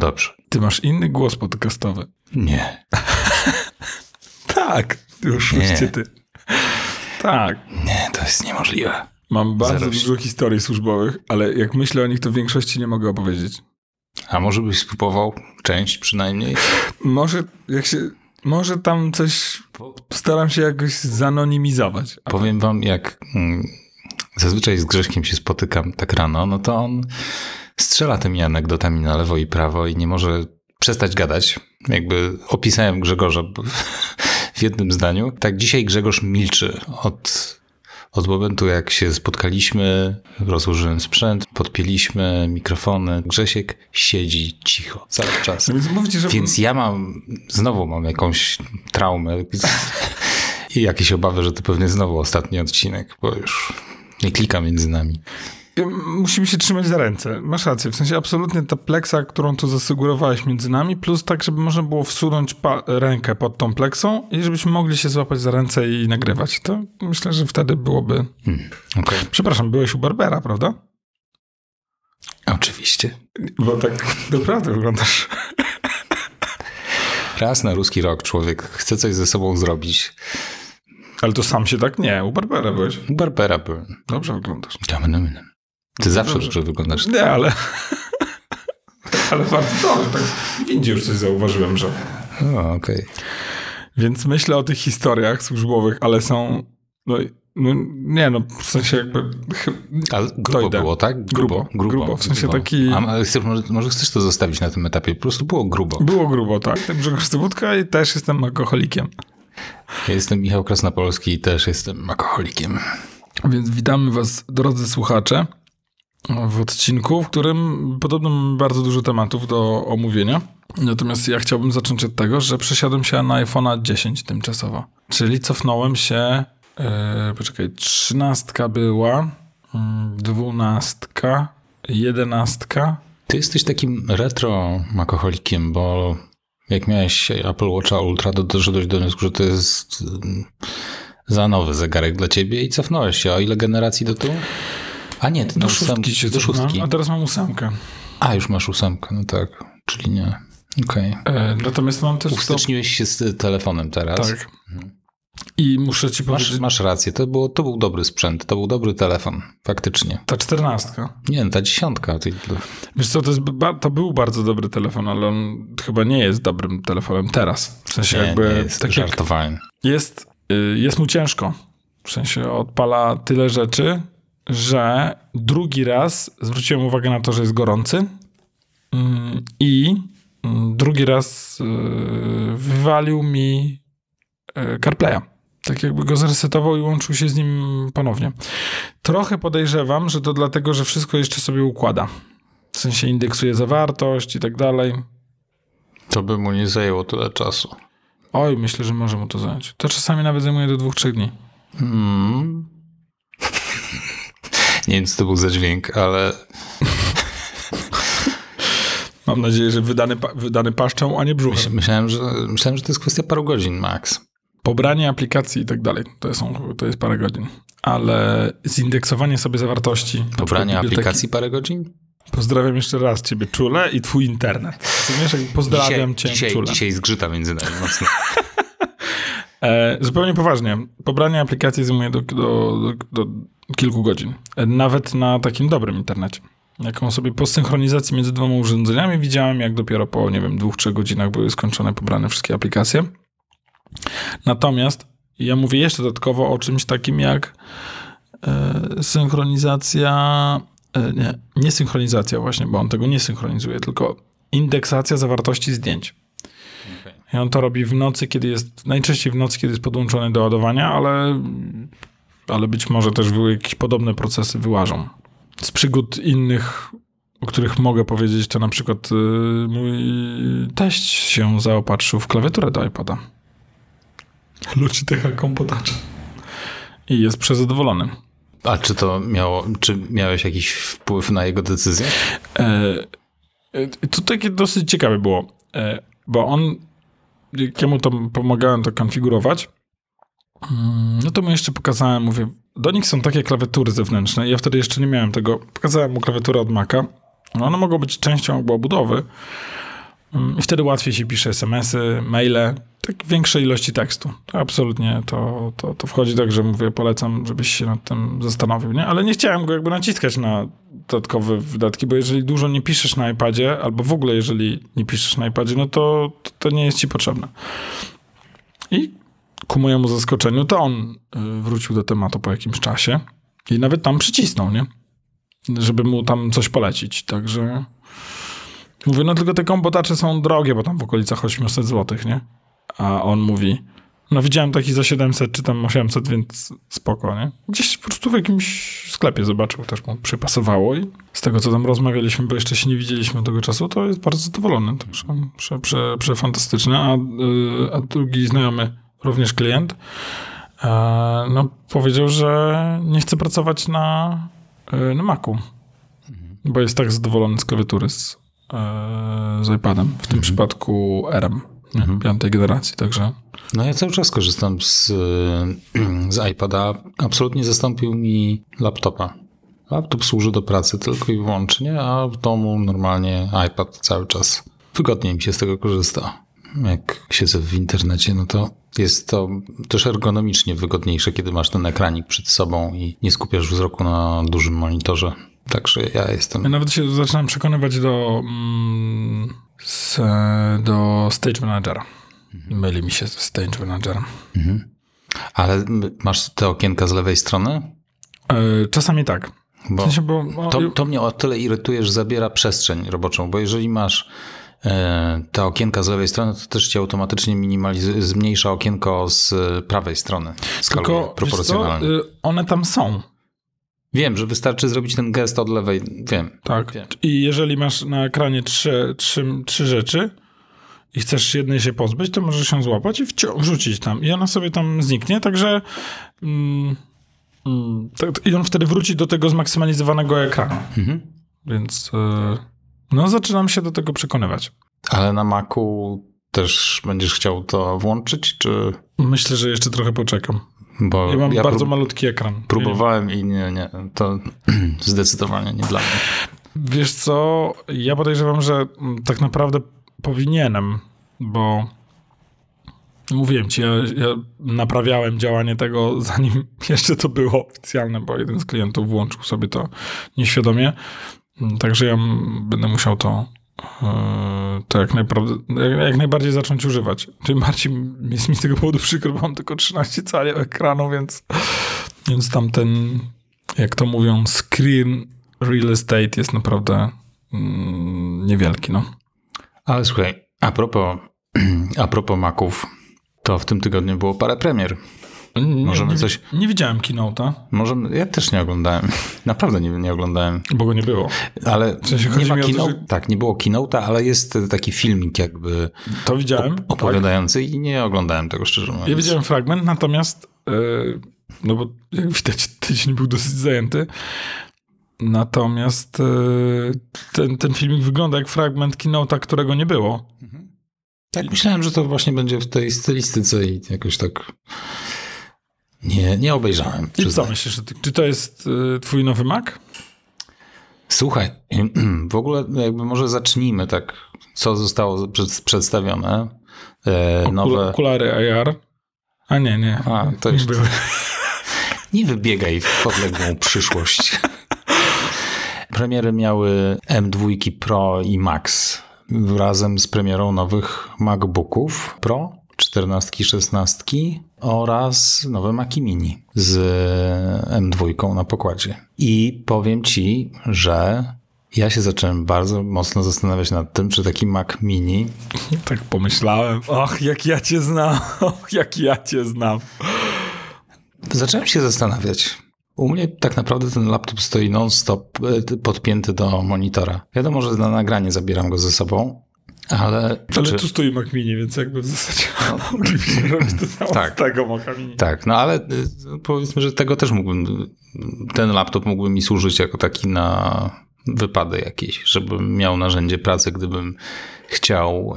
dobrze. Ty masz inny głos podcastowy. Nie. Tak, już Nie. ty. Tak. Nie, to jest niemożliwe. Mam bardzo dużo historii służbowych, ale jak myślę o nich, to w większości nie mogę opowiedzieć. A może byś spróbował część przynajmniej? Może jak się. Może tam coś. Staram się jakoś zanonimizować. Powiem wam, jak mm, zazwyczaj z Grześkiem się spotykam tak rano, no to on strzela tymi anegdotami na lewo i prawo i nie może przestać gadać. Jakby opisałem Grzegorza w jednym zdaniu. Tak dzisiaj Grzegorz milczy od, od momentu, jak się spotkaliśmy, rozłożyłem sprzęt, podpięliśmy mikrofony. Grzesiek siedzi cicho cały czas. Więc mówicie, że. Więc ja mam, znowu mam jakąś traumę i jakieś obawy, że to pewnie znowu ostatni odcinek, bo już nie klika między nami. Musimy się trzymać za ręce. Masz rację. W sensie absolutnie ta pleksa, którą tu zasugerowałeś między nami, plus tak, żeby można było wsunąć rękę pod tą pleksą i żebyśmy mogli się złapać za ręce i nagrywać. To myślę, że wtedy byłoby. Okej. Przepraszam, byłeś u Barbera, prawda? Oczywiście. Bo tak naprawdę wyglądasz. Raz na ruski rok człowiek chce coś ze sobą zrobić. Ale to sam się tak nie. U Barbera byłeś. U Barbera byłem. Dobrze wyglądasz. Dameneminem. Ty zawsze dobrze. wyglądasz. Nie, ale. ale bardzo dobrze. Tak w windzie już coś zauważyłem, że. O, okej. Więc myślę o tych historiach służbowych, ale są. No, no nie, no w sensie jakby. Ale grubo było, tak? Grubo, grubo. W sensie taki- A, ale chcesz, może, może chcesz to zostawić na tym etapie? Po prostu było grubo. Było grubo, tak. Jestem Grzegorz Cybudka i też jestem alkoholikiem. Ja jestem Michał Krasnopolski i też jestem alkoholikiem. Więc witamy was, drodzy słuchacze, w odcinku, w którym podobno mamy bardzo dużo tematów do omówienia. Natomiast ja chciałbym zacząć od tego, że przesiadłem się na iPhone'a 10 tymczasowo. Czyli cofnąłem się, yy, poczekaj, trzynastka była, mm, dwunastka, jedenastka. Ty jesteś takim retro alkoholikiem, bo jak miałeś Apple Watcha Ultra, to doszedłeś do wniosku, że to jest mm, za nowy zegarek dla ciebie i cofnąłeś się. O ile generacji do tyłu? A nie, ty Do szóstki się do szóstki. a teraz mam ósemkę. A, już masz ósemkę, no tak. Czyli nie. Okej. E, natomiast mam też... Ustyczniłeś się z telefonem teraz. Tak. I muszę ci powiedzieć, Masz, masz rację, to, było, to był dobry sprzęt, to był dobry telefon, faktycznie. ta czternastka. Nie, ta dziesiątka. Ty, Wiesz co, to, jest, to był bardzo dobry telefon, ale on chyba nie jest dobrym telefonem teraz. W sensie nie, jakby nie jest, tak jak żartowałem. jest, y, jest mu ciężko. W sensie odpala tyle rzeczy, że drugi raz zwróciłem uwagę na to, że jest gorący Mm, i mm, drugi raz y, wywalił mi y, CarPlaya. Tak jakby go zresetował i łączył się z nim ponownie. Trochę podejrzewam, że to dlatego, że wszystko jeszcze sobie układa. W sensie indeksuje zawartość i tak dalej. To by mu nie zajęło tyle czasu. Oj, myślę, że może mu to zająć. To czasami nawet zajmuje do dwóch, trzech dni. Hmm. Nie wiem, co to był za dźwięk, ale Mam nadzieję, że wydany, wydany paszczą, a nie brzuchem. myśl, myślałem, że, myślałem, że to jest kwestia paru godzin max. Pobranie aplikacji i tak dalej, to, są, to jest parę godzin. Ale zindeksowanie sobie zawartości. Pobranie aplikacji parę godzin? Pozdrawiam jeszcze raz ciebie czule i twój internet. Rozumiesz, pozdrawiam cię dzisiaj, czule. dzisiaj zgrzyta między nami mocno. E, zupełnie poważnie. Pobranie aplikacji zajmuje do, do, do, do kilku godzin. Nawet na takim dobrym internecie. Jaką sobie po synchronizacji między dwoma urządzeniami widziałem, jak dopiero po, nie wiem, dwóch, trzech godzinach były skończone, pobrane wszystkie aplikacje. Natomiast ja mówię jeszcze dodatkowo o czymś takim jak e, synchronizacja, e, nie, nie synchronizacja właśnie, bo on tego nie synchronizuje, tylko indeksacja zawartości zdjęć. I on to robi w nocy, kiedy jest, najczęściej w nocy, kiedy jest podłączony do ładowania, ale, ale być może też jakieś podobne procesy wyłażą. Z przygód innych, o których mogę powiedzieć, to na przykład y, mój teść się zaopatrzył w klawiaturę do iPoda. Logitecha kompotacza. I jest przezadowolony. A czy to miało, czy miałeś jakiś wpływ na jego decyzję? E, e, to takie dosyć ciekawe było, e, bo on, jak ja mu to pomagałem to konfigurować, no to mu jeszcze pokazałem, mówię, do nich są takie klawiatury zewnętrzne, ja wtedy jeszcze nie miałem tego, pokazałem mu klawiaturę od Maca, no one mogą być częścią jakby obudowy, Mm, I wtedy łatwiej się pisze SMS-y, maile, tak większej ilości tekstu. Absolutnie to, to, to wchodzi tak, że mówię, polecam, żebyś się nad tym zastanowił, nie? Ale nie chciałem go jakby naciskać na dodatkowe wydatki, bo jeżeli dużo nie piszesz na iPadzie, albo w ogóle jeżeli nie piszesz na iPadzie, no to, to, to nie jest ci potrzebne. I ku mojemu zaskoczeniu, to on y, wrócił do tematu po jakimś czasie i nawet tam przycisnął, nie? Żeby mu tam coś polecić, także... Mówię, no tylko te kompotacze są drogie, bo tam w okolicach 800 zł, nie? A on mówi, no widziałem taki za 700 czy tam 800, więc spoko, nie? Gdzieś po prostu w jakimś sklepie zobaczył, też mu przypasowało i z tego, co tam rozmawialiśmy, bo jeszcze się nie widzieliśmy tego czasu, to jest bardzo zadowolony, także prze, prze, prze A, yy, a drugi znajomy, również klient, yy, no powiedział, że nie chce pracować na, yy, na Macu, bo jest tak zadowolony z klawiatury z, yy, z iPadem, w tym przypadku RM nie? piątej generacji, także... No ja cały czas korzystam z, z iPada. Absolutnie zastąpił mi laptopa. Laptop służy do pracy tylko i wyłącznie, a w domu normalnie iPad cały czas. Wygodniej mi się z tego korzysta. Jak siedzę w internecie, no to jest to też ergonomicznie wygodniejsze, kiedy masz ten ekranik przed sobą i nie skupiasz wzroku na dużym monitorze. Także ja jestem. Ja nawet się zaczynam przekonywać do, mm, z, do Stage Managera. Mhm. Myli mi się z Stage Managerem. Mhm. Ale masz te okienka z lewej strony? Yy, czasami tak. Bo, w sensie, bo to, to mnie o tyle irytuje, że zabiera przestrzeń roboczą, bo jeżeli masz e, te okienka z lewej strony, to też ci automatycznie minimalizuje, zmniejsza okienko z prawej strony. Tylko proporcjonalnie. Y, one tam są. Wiem, że wystarczy zrobić ten gest od lewej. Wiem. Tak. Wiem. I jeżeli masz na ekranie trzy, trzy, trzy rzeczy i chcesz jednej się pozbyć, to możesz się złapać i wrzucić tam. I ona sobie tam zniknie, także. Mm, mm, tak, I on wtedy wróci do tego zmaksymalizowanego ekranu. Mhm. Więc. Y, no, zaczynam się do tego przekonywać. Ale na Macu też będziesz chciał to włączyć, czy. Myślę, że jeszcze trochę poczekam. Bo ja mam ja bardzo malutki ekran. Próbowałem i nie, nie, to zdecydowanie nie dla mnie. Wiesz co, ja podejrzewam, że tak naprawdę powinienem, bo mówiłem ci, ja, ja naprawiałem działanie tego, zanim jeszcze to było oficjalne, bo jeden z klientów włączył sobie to nieświadomie. Także ja będę musiał to to jak, jak, najbardziej zacząć używać. Tym bardziej jest mi z tego powodu przykro, bo mam tylko 13 cali ekranu, więc, więc tam ten, jak to mówią, screen real estate jest naprawdę mm, niewielki. No. Ale słuchaj, a propos, a propos Maców, to w tym tygodniu było parę premier. Nie, Możemy nie, coś. Nie widziałem Keynote'a. Możemy, ja też nie oglądałem. Naprawdę nie, nie oglądałem. Bo go nie było. Ale w sensie nie ma keynote, że... Tak, nie było Keynote'a, ale jest taki filmik jakby. To widziałem. Op opowiadający tak. i nie oglądałem tego szczerze mówiąc. Ja widziałem fragment, natomiast yy, no bo jak widać tydzień był dosyć zajęty. Natomiast yy, ten, ten filmik wygląda jak fragment Keynote'a, którego nie było. Mhm. Tak, myślałem, że to właśnie będzie w tej stylistyce i jakoś tak nie, nie obejrzałem. I co myślisz? Czy to jest y, twój nowy Mac? Słuchaj, w ogóle jakby może zacznijmy tak, co zostało przedstawione. E, Okul nowe... Okulary AR? A nie, nie. A, to nie, nie wybiegaj w podległą przyszłość. Premiery miały M2 Pro i Max razem z premierą nowych MacBooków Pro 14, 16 oraz nowe Maci Mini z M2 na pokładzie. I powiem Ci, że ja się zacząłem bardzo mocno zastanawiać nad tym, czy taki Mac Mini... Tak pomyślałem, ach, jak ja Cię znam, och, jak ja Cię znam. Zacząłem się zastanawiać. U mnie tak naprawdę ten laptop stoi non-stop e, podpięty do monitora. Wiadomo, że na nagranie zabieram go ze sobą, ale, ale czy... tu stoi Mac Mini, więc jakby w zasadzie no, moglibyśmy robić to samo tak, z tego Maca Mini. Tak, no ale y, powiedzmy, że tego też mógłbym, ten laptop mógłby mi służyć jako taki na wypady jakieś, żebym miał narzędzie pracy, gdybym chciał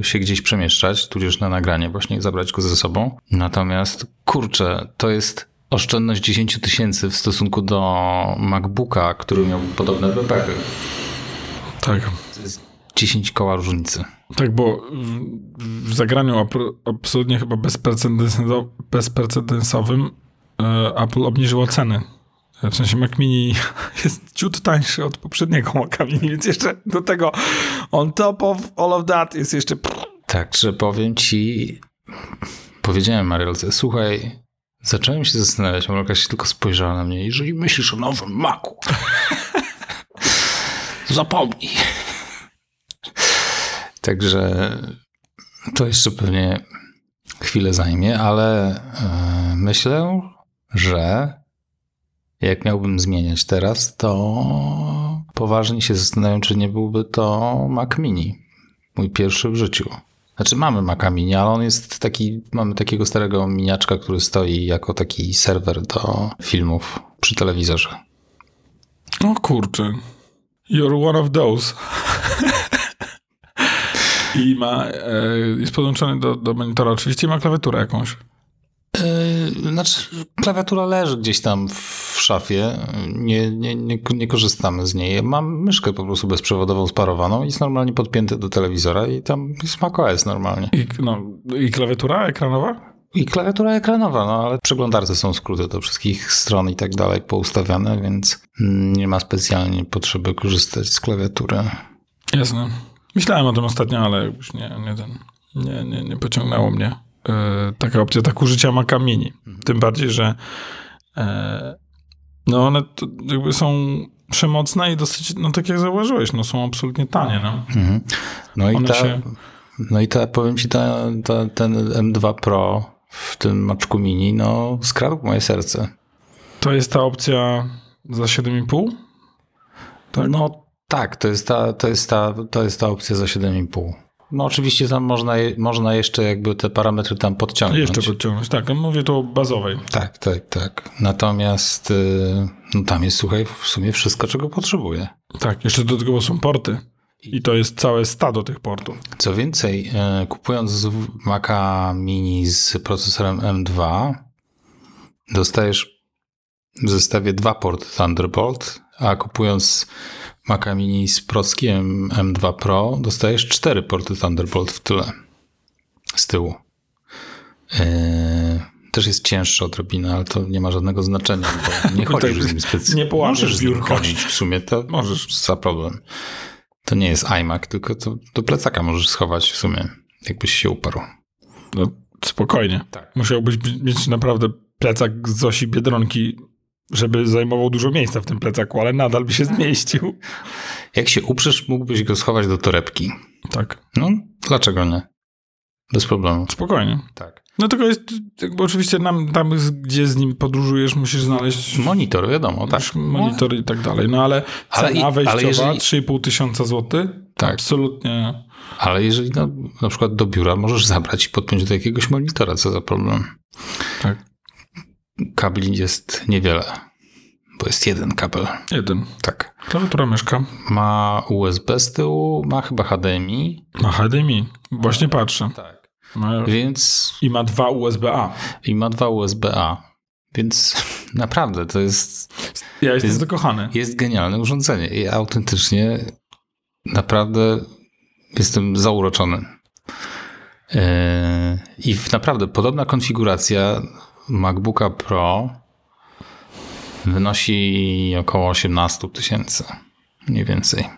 y, się gdzieś przemieszczać, tudzież na nagranie właśnie zabrać go ze sobą. Natomiast kurczę, to jest oszczędność 10 tysięcy w stosunku do MacBooka, który miał podobne wypady. Tak. To jest 10 koła różnicy. Tak, bo w, w zagraniu absolutnie chyba bezprecedensowym e, Apple obniżyło ceny. W sensie Mac Mini jest ciut tańszy od poprzedniego Maca Mini, więc jeszcze do tego on top of all of that jest jeszcze... Tak, że powiem ci, powiedziałem Mariolce, słuchaj, zacząłem się zastanawiać, Mariolka się tylko spojrzała na mnie, jeżeli myślisz o nowym Macu, zapomnij. Także to jeszcze pewnie chwilę zajmie, ale e, myślę, że jak miałbym zmieniać teraz, to poważnie się zastanawiam, czy nie byłby to Mac Mini. Mój pierwszy w życiu. Znaczy mamy Maca Mini, ale on jest taki, mamy takiego starego miniaczka, który stoi jako taki serwer do filmów przy telewizorze. O kurczę. You're one of those. I ma, e, jest podłączony do, do monitora. Oczywiście ma klawiaturę jakąś. Yy, znaczy, klawiatura leży gdzieś tam w szafie. Nie, nie, nie, nie korzystamy z niej. Mam myszkę po prostu bezprzewodową sparowaną i jest normalnie podpięty do telewizora i tam jest macOS normalnie. I, no, I klawiatura ekranowa? I klawiatura ekranowa, no ale przeglądarce są skróty do wszystkich stron i tak dalej poustawiane, więc mm, nie ma specjalnie potrzeby korzystać z klawiatury. Jasne. Myślałem o tym ostatnio, ale już nie, nie, ten, nie, nie, nie pociągnęło mnie e, taka opcja tak użycia Maca Mini. Tym bardziej, że e, no one to jakby są przemocne i dosyć, no tak jak zauważyłeś, no są absolutnie tanie. No. Mhm. No, i ta, się- no i ta, powiem ci, ta, ta, ten M2 Pro w tym maczku mini, no skradł moje serce. To jest ta opcja za 7,5? Tak. No tak, to jest ta, to jest ta, to jest ta opcja za 7,5. No oczywiście tam można, można jeszcze jakby te parametry tam podciągnąć. Jeszcze podciągnąć. Tak, mówię tu o bazowej. Tak, tak, tak. Natomiast y, no tam jest, słuchaj, w sumie wszystko, czego potrzebuję. Tak, jeszcze do tego są porty. I to jest całe stado tych portów. Co więcej, y, kupując Maca Mini z procesorem M2, dostajesz w zestawie dwa porty Thunderbolt, a kupując Maca Mini z prockiem M2 Pro, dostajesz cztery porty Thunderbolt w tyle. Z tyłu. Yy, też jest cięższy odrobinę, ale to nie ma żadnego znaczenia, bo nie chodzisz z nim specjalnie. nie Możesz z nim chodzić w sumie, to Możesz. za problem. To nie jest iMac, tylko to do plecaka możesz schować w sumie, jakbyś się uparł. No, spokojnie. Tak. Musiałbyś mieć naprawdę plecak z osi Biedronki, żeby zajmował dużo miejsca w tym plecaku, ale nadal by się zmieścił. Jak się uprzesz, mógłbyś go schować do torebki. Tak, No, dlaczego nie? Bez problemu. spokojnie. Tak. No tylko jest, jakby oczywiście nam, tam, gdzie z nim podróżujesz, musisz znaleźć Monitor, wiadomo, tak. monitor i tak dalej. No ale Ale cena i- ale wejściowa jeżeli- 3,5 tysiąca złotych, Tak. absolutnie Ale jeżeli no, na przykład do biura możesz zabrać i podpiąć do jakiegoś monitora, co za problem. tak. Kabli jest niewiele, bo jest jeden kabel. Jeden. Tak. Klawiatura myszka. Ma USB z tyłu, ma chyba HDMI. Ma HDMI. Właśnie patrzę. Tak. Ma, Więc I ma dwa USB-A. i ma dwa USB-A. Więc naprawdę to jest, Ja jestem Jest- zakochany. jest genialne urządzenie. I autentycznie naprawdę jestem zauroczony. Yy, I naprawdę podobna konfiguracja MacBooka Pro wynosi około 18 tysięcy. Mniej więcej.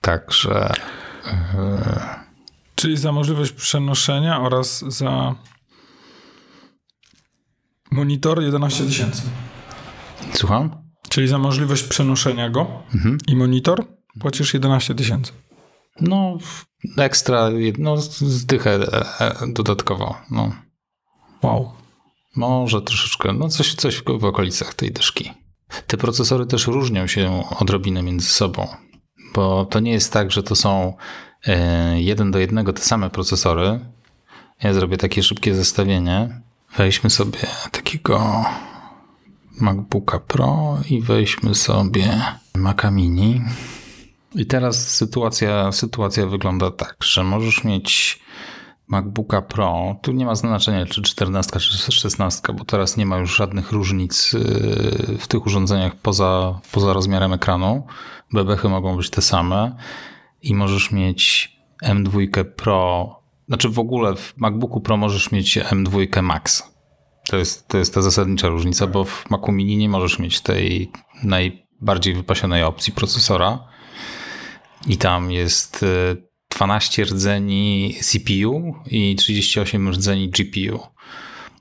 Także Czyli za możliwość przenoszenia oraz za monitor 11 tysięcy. słucham? Czyli za możliwość przenoszenia go Mhm. i monitor płacisz 11 tysięcy. No, ekstra, no, zdychę e, e, dodatkowo. No. Wow. Może troszeczkę, no coś, coś w okolicach tej dyszki. Te procesory też różnią się odrobinę między sobą, bo to nie jest tak, że to są e, jeden do jednego te same procesory. Ja zrobię takie szybkie zestawienie. Weźmy sobie takiego MacBooka Pro i weźmy sobie Maca Mini. I teraz sytuacja, sytuacja wygląda tak, że możesz mieć MacBooka Pro, tu nie ma znaczenia czy 14 czy 16, bo teraz nie ma już żadnych różnic yy, w tych urządzeniach poza, poza rozmiarem ekranu. Bebechy mogą być te same. i możesz mieć M2 Pro, znaczy w ogóle w MacBooku Pro możesz mieć M2 Max. To jest, to jest ta zasadnicza różnica, bo w Macu Mini nie możesz mieć tej najbardziej wypasionej opcji procesora i tam jest 12 rdzeni CPU i 38 rdzeni GPU.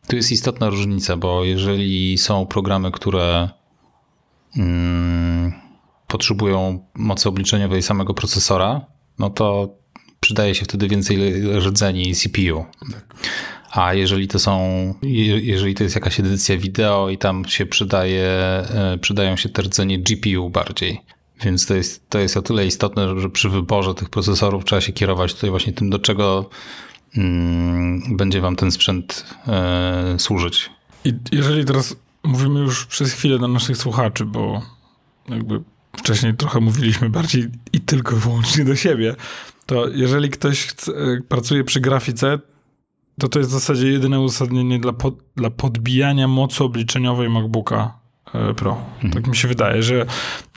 Tu jest istotna różnica, bo jeżeli są programy, które mm, potrzebują mocy obliczeniowej samego procesora, no to przydaje się wtedy więcej rdzeni CPU. Tak. A jeżeli to są, jeżeli to jest jakaś edycja wideo i tam się przydaje, e, przydają się te rdzenie GPU bardziej. Więc to jest, to jest o tyle istotne, że przy wyborze tych procesorów trzeba się kierować tutaj właśnie tym, do czego mm, będzie wam ten sprzęt e, służyć. I jeżeli teraz mówimy już przez chwilę do naszych słuchaczy, bo jakby wcześniej trochę mówiliśmy bardziej i tylko wyłącznie do siebie, to jeżeli ktoś chce, e, pracuje przy grafice, to to jest w zasadzie jedyne uzasadnienie dla, pod, dla podbijania mocy obliczeniowej MacBooka Pro. Mhm. Tak mi się wydaje, że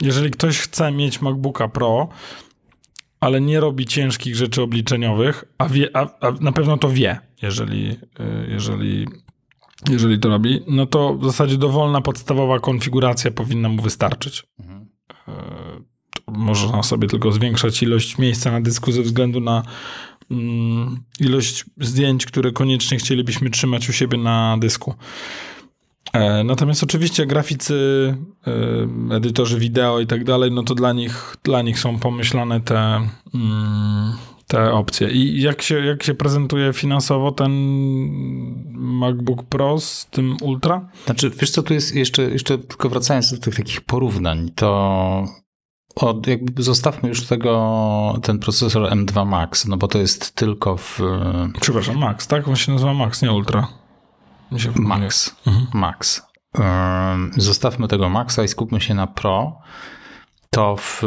jeżeli ktoś chce mieć MacBooka Pro, ale nie robi ciężkich rzeczy obliczeniowych, a, wie, a, a na pewno to wie, jeżeli, e, jeżeli, jeżeli to robi, no to w zasadzie dowolna podstawowa konfiguracja powinna mu wystarczyć. Mhm. Można sobie tylko zwiększać ilość miejsca na dysku ze względu na Mm, ilość zdjęć, które koniecznie chcielibyśmy trzymać u siebie na dysku. E, natomiast oczywiście graficy, e, edytorzy wideo i tak dalej, no to dla nich, dla nich są pomyślane te, mm, te opcje. I jak się, jak się prezentuje finansowo ten MacBook Pro z tym Ultra? Znaczy, wiesz co, tu jest jeszcze, jeszcze tylko wracając do tych takich porównań, to od, jakby zostawmy już tego, ten procesor M2 Max, no bo to jest tylko w... Przepraszam, Max, tak? On się nazywa Max, nie Ultra. Max, mhm. Max. Zostawmy tego Maxa i skupmy się na Pro. To w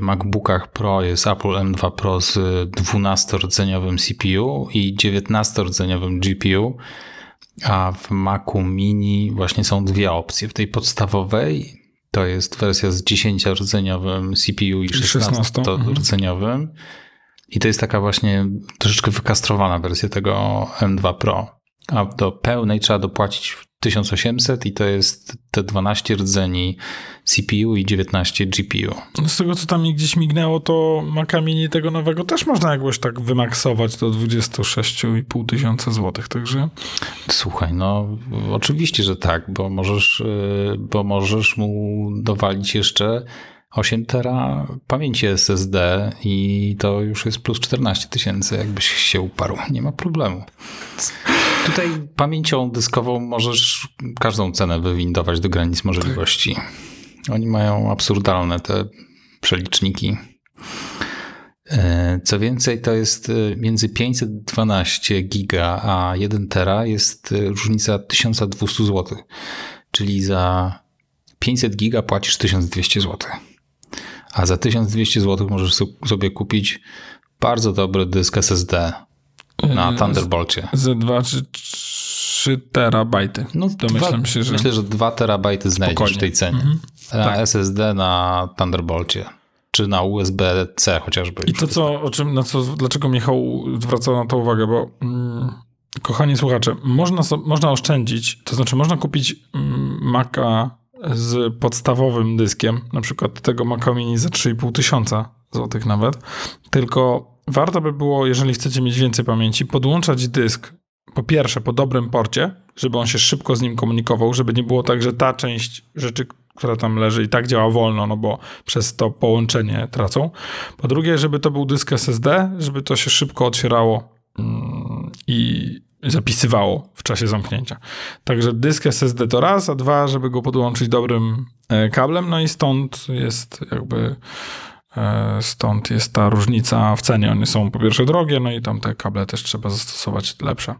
MacBookach Pro jest Apple M2 Pro z 12-rdzeniowym CPU i 19-rdzeniowym GPU, a w Macu Mini właśnie są dwie opcje. W tej podstawowej to jest wersja z 10-rdzeniowym CPU i 16-rdzeniowym. I to jest taka właśnie troszeczkę wykastrowana wersja tego M2 Pro. A do pełnej trzeba dopłacić 1800 i to jest te 12 rdzeni CPU i 19 GPU. Z tego, co tam mi gdzieś mignęło, to Maca Mini tego nowego też można jakoś tak wymaksować do 26,5 tysiąca złotych, także... Słuchaj, no oczywiście, że tak, bo możesz, y, bo możesz mu dowalić jeszcze 8 tera pamięci SSD i to już jest plus 14 tysięcy, jakbyś się uparł. Nie ma problemu. Tutaj pamięcią dyskową możesz każdą cenę wywindować do granic możliwości. Oni mają absurdalne te przeliczniki. E, co więcej, to jest e, między 512 giga a 1 tera jest e, różnica 1200 zł. Czyli za 500 giga płacisz 1200 zł. A za 1200 zł możesz sobie kupić bardzo dobry dysk SSD na Thunderbolcie. Z 2 czy 3 terabajty. No, Domyślam dwa, się, że... Myślę, że 2 terabajty znajdziesz Spokojnie. w tej cenie. Mhm. Na tak. SSD na Thunderbolcie. Czy na USB-C chociażby. I to, co, o czym, na co, dlaczego Michał zwracał na to uwagę, bo mm, kochani słuchacze, można, so, można oszczędzić, to znaczy można kupić mm, Maca z podstawowym dyskiem, na przykład tego Maca Mini za 3,5 tysiąca złotych nawet, tylko warto by było, jeżeli chcecie mieć więcej pamięci, podłączać dysk po pierwsze po dobrym porcie, żeby on się szybko z nim komunikował, żeby nie było tak, że ta część rzeczy, która tam leży i tak działa wolno, no bo przez to połączenie tracą. Po drugie, żeby to był dysk SSD, żeby to się szybko otwierało mm, i zapisywało w czasie zamknięcia. Także dysk SSD to raz, a dwa, żeby go podłączyć dobrym e, kablem, no i stąd jest jakby E, stąd jest ta różnica w cenie. One są po pierwsze drogie, no i tam te kable też trzeba zastosować lepsze.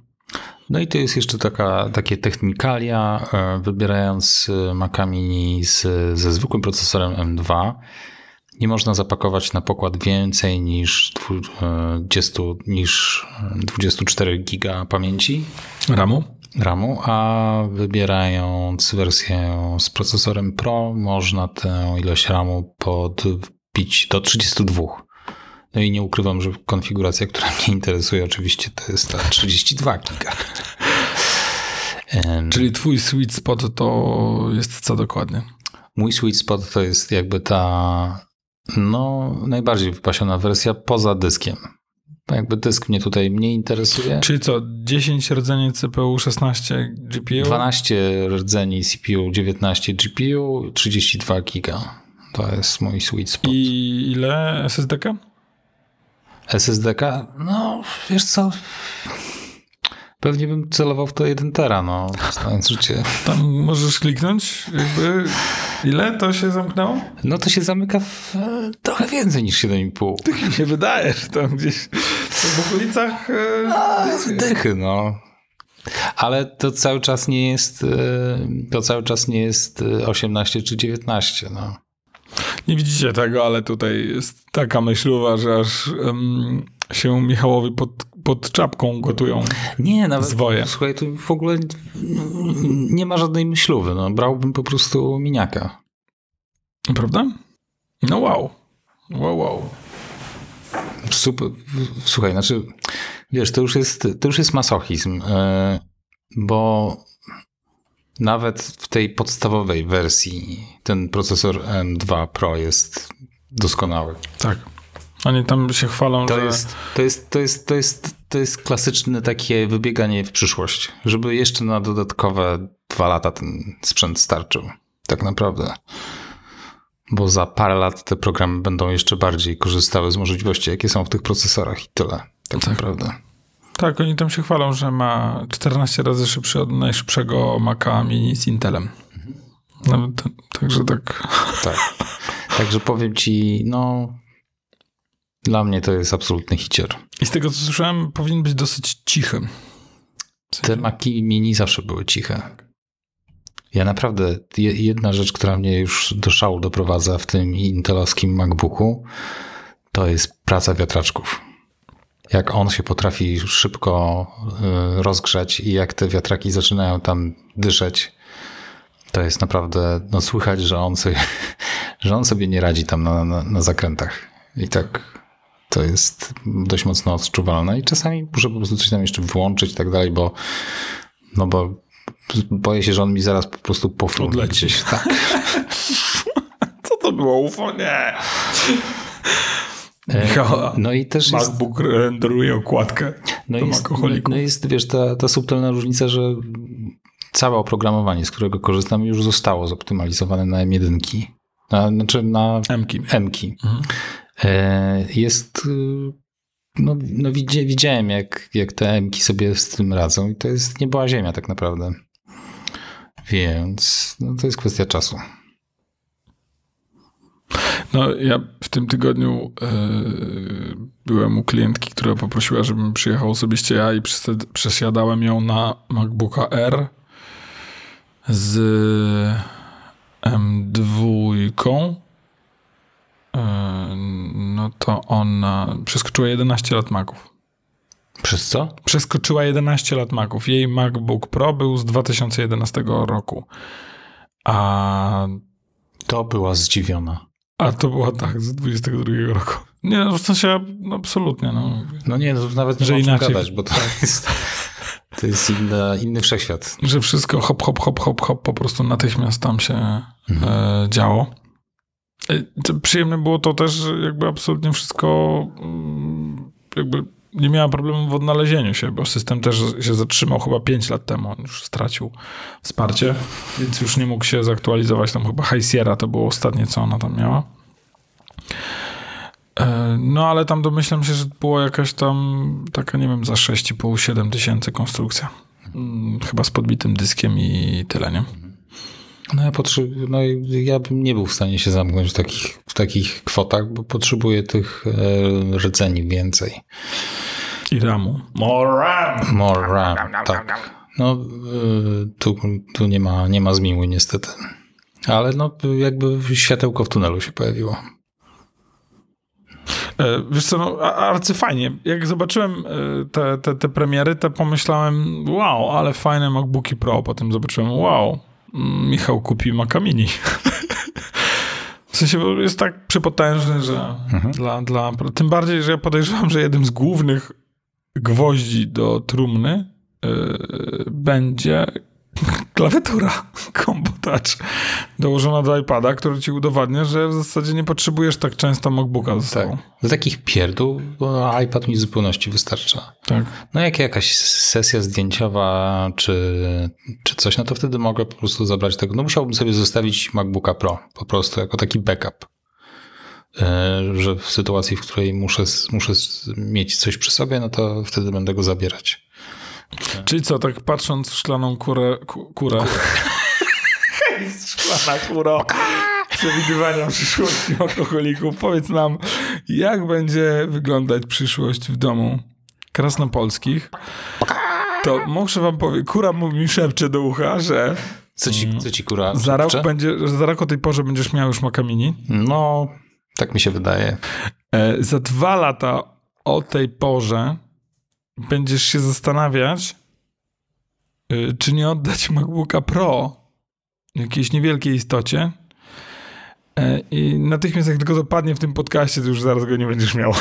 No i to jest jeszcze taka, takie technikalia, e, wybierając Maca Mini z, ze zwykłym procesorem M2, nie można zapakować na pokład więcej niż 20, niż 24 giga pamięci. RAMu? RAMu, a wybierając wersję z procesorem Pro, można tę ilość RAMu pod pić do 32. No i nie ukrywam, że konfiguracja, która mnie interesuje oczywiście to jest ta 32 giga. Czyli twój sweet spot to jest co dokładnie? Mój sweet spot to jest jakby ta no najbardziej wypasiona wersja poza dyskiem. Jakby dysk mnie tutaj mniej interesuje. Czyli co, 10 rdzeni CPU, 16 GPU? 12 rdzeni CPU, 19 GPU, 32 giga. To jest mój sweet spot. I ile SSD-ka? SSD-ka? No, wiesz co? Pewnie bym celował w to 1 tera, no, znając życie. Tam możesz kliknąć, jakby ile to się zamknęło? No to się zamyka w e, trochę więcej niż 7,5. Tak mi się wydaje, że tam gdzieś w okolicach... e, A, dychy, no. Ale to cały czas nie jest, e, to cały czas nie jest e, 18 czy 19, no. Nie widzicie tego, ale tutaj jest taka myślowa, że aż em, się Michałowi pod, pod czapką gotują. Nie, nawet, Zwoje. słuchaj, tu w ogóle nie ma żadnej myślowy, no. Brałbym po prostu miniaka. Prawda? No wow. Wow, wow. Super. Słuchaj, znaczy, wiesz, to już jest, to już jest masochizm, e, bo nawet w tej podstawowej wersji ten procesor M2 Pro jest doskonały. Tak. Oni tam się chwalą, To że... jest, to jest, to jest, to jest, to jest klasyczne takie wybieganie w przyszłość, żeby jeszcze na dodatkowe dwa lata ten sprzęt starczył. Tak naprawdę. Bo za parę lat te programy będą jeszcze bardziej korzystały z możliwości, jakie są w tych procesorach i tyle. Tak, Tak. naprawdę. Tak, oni tam się chwalą, że ma 14 razy szybszy od najszybszego Maca Mini z Intelem. Nawet, także tak... Tak. Także powiem ci, no. Dla mnie to jest absolutny hicier. I z tego, co słyszałem, powinien być dosyć cichy. W Te sensie- Maki mini zawsze były ciche. Ja naprawdę, je- jedna rzecz, która mnie już do szału doprowadza w tym intelowskim MacBooku, to jest praca wiatraczków. Jak on się potrafi szybko y, rozgrzać i jak te wiatraki zaczynają tam dyszeć, to jest naprawdę, no słychać, że on sobie, że on sobie nie radzi tam na, na, na zakrętach. I tak to jest dość mocno odczuwalne i czasami muszę po prostu coś tam jeszcze włączyć i tak dalej, bo no bo boję się, że on mi zaraz po prostu pofrunie gdzieś. Tak. Co to było UFO? Nie. E, Michała. No i też jest, MacBook renderuje okładkę no jest, no, jest wiesz, ta, ta subtelna różnica, że całe oprogramowanie, z którego korzystam, już zostało zoptymalizowane na M1. Na, znaczy na Emki. M-ki. Mhm. E, Jest. y, No, no widzia, widziałem, jak, jak te M-ki sobie z tym radzą, i to jest nie była ziemia, tak naprawdę. Więc no, to jest kwestia czasu. No, ja w tym tygodniu e, byłem u klientki, która poprosiła, żebym przyjechał osobiście ja i przesiadałem ją na MacBooka R z M2. E, no to ona przeskoczyła 11 lat Maców. Przez co? Przeskoczyła 11 lat Maców. Jej MacBook Pro był z 2011 roku. A To była zdziwiona. A to była tak, z 22 roku. Nie, w sensie absolutnie, no. No nie, no, nawet nie Że inaczej. gadać, bo to jest, to jest inna, inny wszechświat. Że wszystko hop, hop, hop, hop, hop, po prostu natychmiast tam się e, działo. Przyjemne było to też, jakby absolutnie wszystko mm, jakby nie miała problemu w odnalezieniu się, bo system też się zatrzymał chyba 5 lat temu, on już stracił wsparcie, więc już nie mógł się zaktualizować. Tam chyba High Sierra to było ostatnie, co ona tam miała. E, No, ale tam domyślam się, że było jakaś tam taka, nie wiem, za 6,5-7 tysięcy konstrukcja. Mm, Chyba z podbitym dyskiem i tyle, nie? No ja, potrzeb, no ja bym nie był w stanie się zamknąć w takich, w takich kwotach, bo potrzebuję tych e, rdzeni więcej. I ramu. More RAM! More RAM, tak. No y, tu, tu nie ma, nie ma zmiły niestety. Ale no jakby światełko w tunelu się pojawiło. E, Wiesz co, no, arcyfajnie. Jak zobaczyłem e, te, te, te premiery, to pomyślałem, wow, ale fajne MacBooki Pro. Potem zobaczyłem, wow, Michał kupi Maca Mini. W sensie jest tak przypotężny, że dla, dla... Tym bardziej, że ja podejrzewam, że jednym z głównych gwoździ do trumny yy, będzie klawiatura Combo Touch dołożona do iPada, który ci udowadnia, że w zasadzie nie potrzebujesz tak często MacBooka ze sobą. Do takich pierdół, bo iPad mi w zupełności wystarcza. Tak. No jak jakaś sesja zdjęciowa czy, czy coś, no to wtedy mogę po prostu zabrać tego. No musiałbym sobie zostawić MacBooka Pro po prostu jako taki backup. E, Że w sytuacji, w której muszę, muszę mieć coś przy sobie, no to wtedy będę go zabierać. Czyli co, tak patrząc w szklaną kurę... Ku, kurę. Hej, szklana kuro. Przewidywania przyszłości alkoholików. Powiedz nam, jak będzie wyglądać przyszłość w domu krasnopolskich? To muszę wam powiedzieć, kura mi szepcze do ucha, że Co ci, co ci kura za rok, będzie, za rok o tej porze będziesz miał już makamini. No, tak mi się wydaje. E, za dwa lata o tej porze będziesz się zastanawiać, y, czy nie oddać MacBooka Pro jakiejś niewielkiej istocie. E, I natychmiast jak tylko dopadnie w tym podcaście, to już zaraz go nie będziesz miał.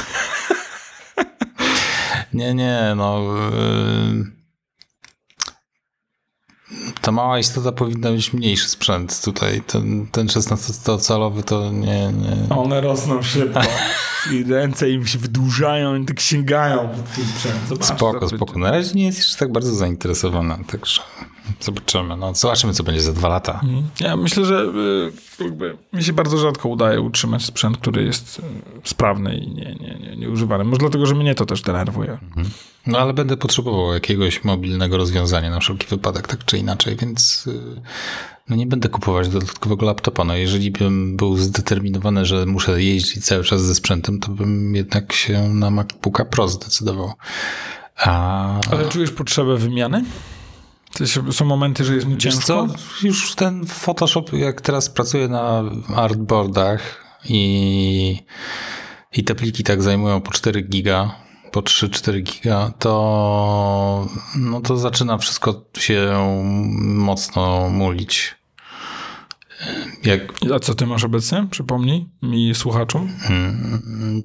Nie, nie, no. Yy... Ta mała istota powinna mieć mniejszy sprzęt tutaj. Ten, ten 16-calowy to nie, nie. One rosną szybko i ręce im się wydłużają i tak sięgają pod twój sprzęt. Zobacz, Spoko, spoko. Na razie nie jest jeszcze tak bardzo zainteresowana, także zobaczymy. No, zobaczymy, co będzie za dwa lata. Mhm. Ja myślę, że y, jakby mi się bardzo rzadko udaje utrzymać sprzęt, który jest y, sprawny i nie, nie, nie, nieużywany. Może dlatego, że mnie to też denerwuje. No ale będę potrzebował jakiegoś mobilnego rozwiązania na wszelki wypadek, tak czy inaczej, więc y, no nie będę kupować dodatkowego laptopa. No jeżeli bym był zdeterminowany, że muszę jeździć cały czas ze sprzętem, to bym jednak się na MacBooka Pro zdecydował. A Ale czujesz potrzebę wymiany? Są momenty, że jest mu ciężko? co, już ten Photoshop, jak teraz pracuję na artboardach i, i te pliki tak zajmują po 4 giga, po 3-4 giga, to, no to zaczyna wszystko się mocno mulić. Jak, A co ty masz obecnie? Przypomnij mi słuchaczom. mm,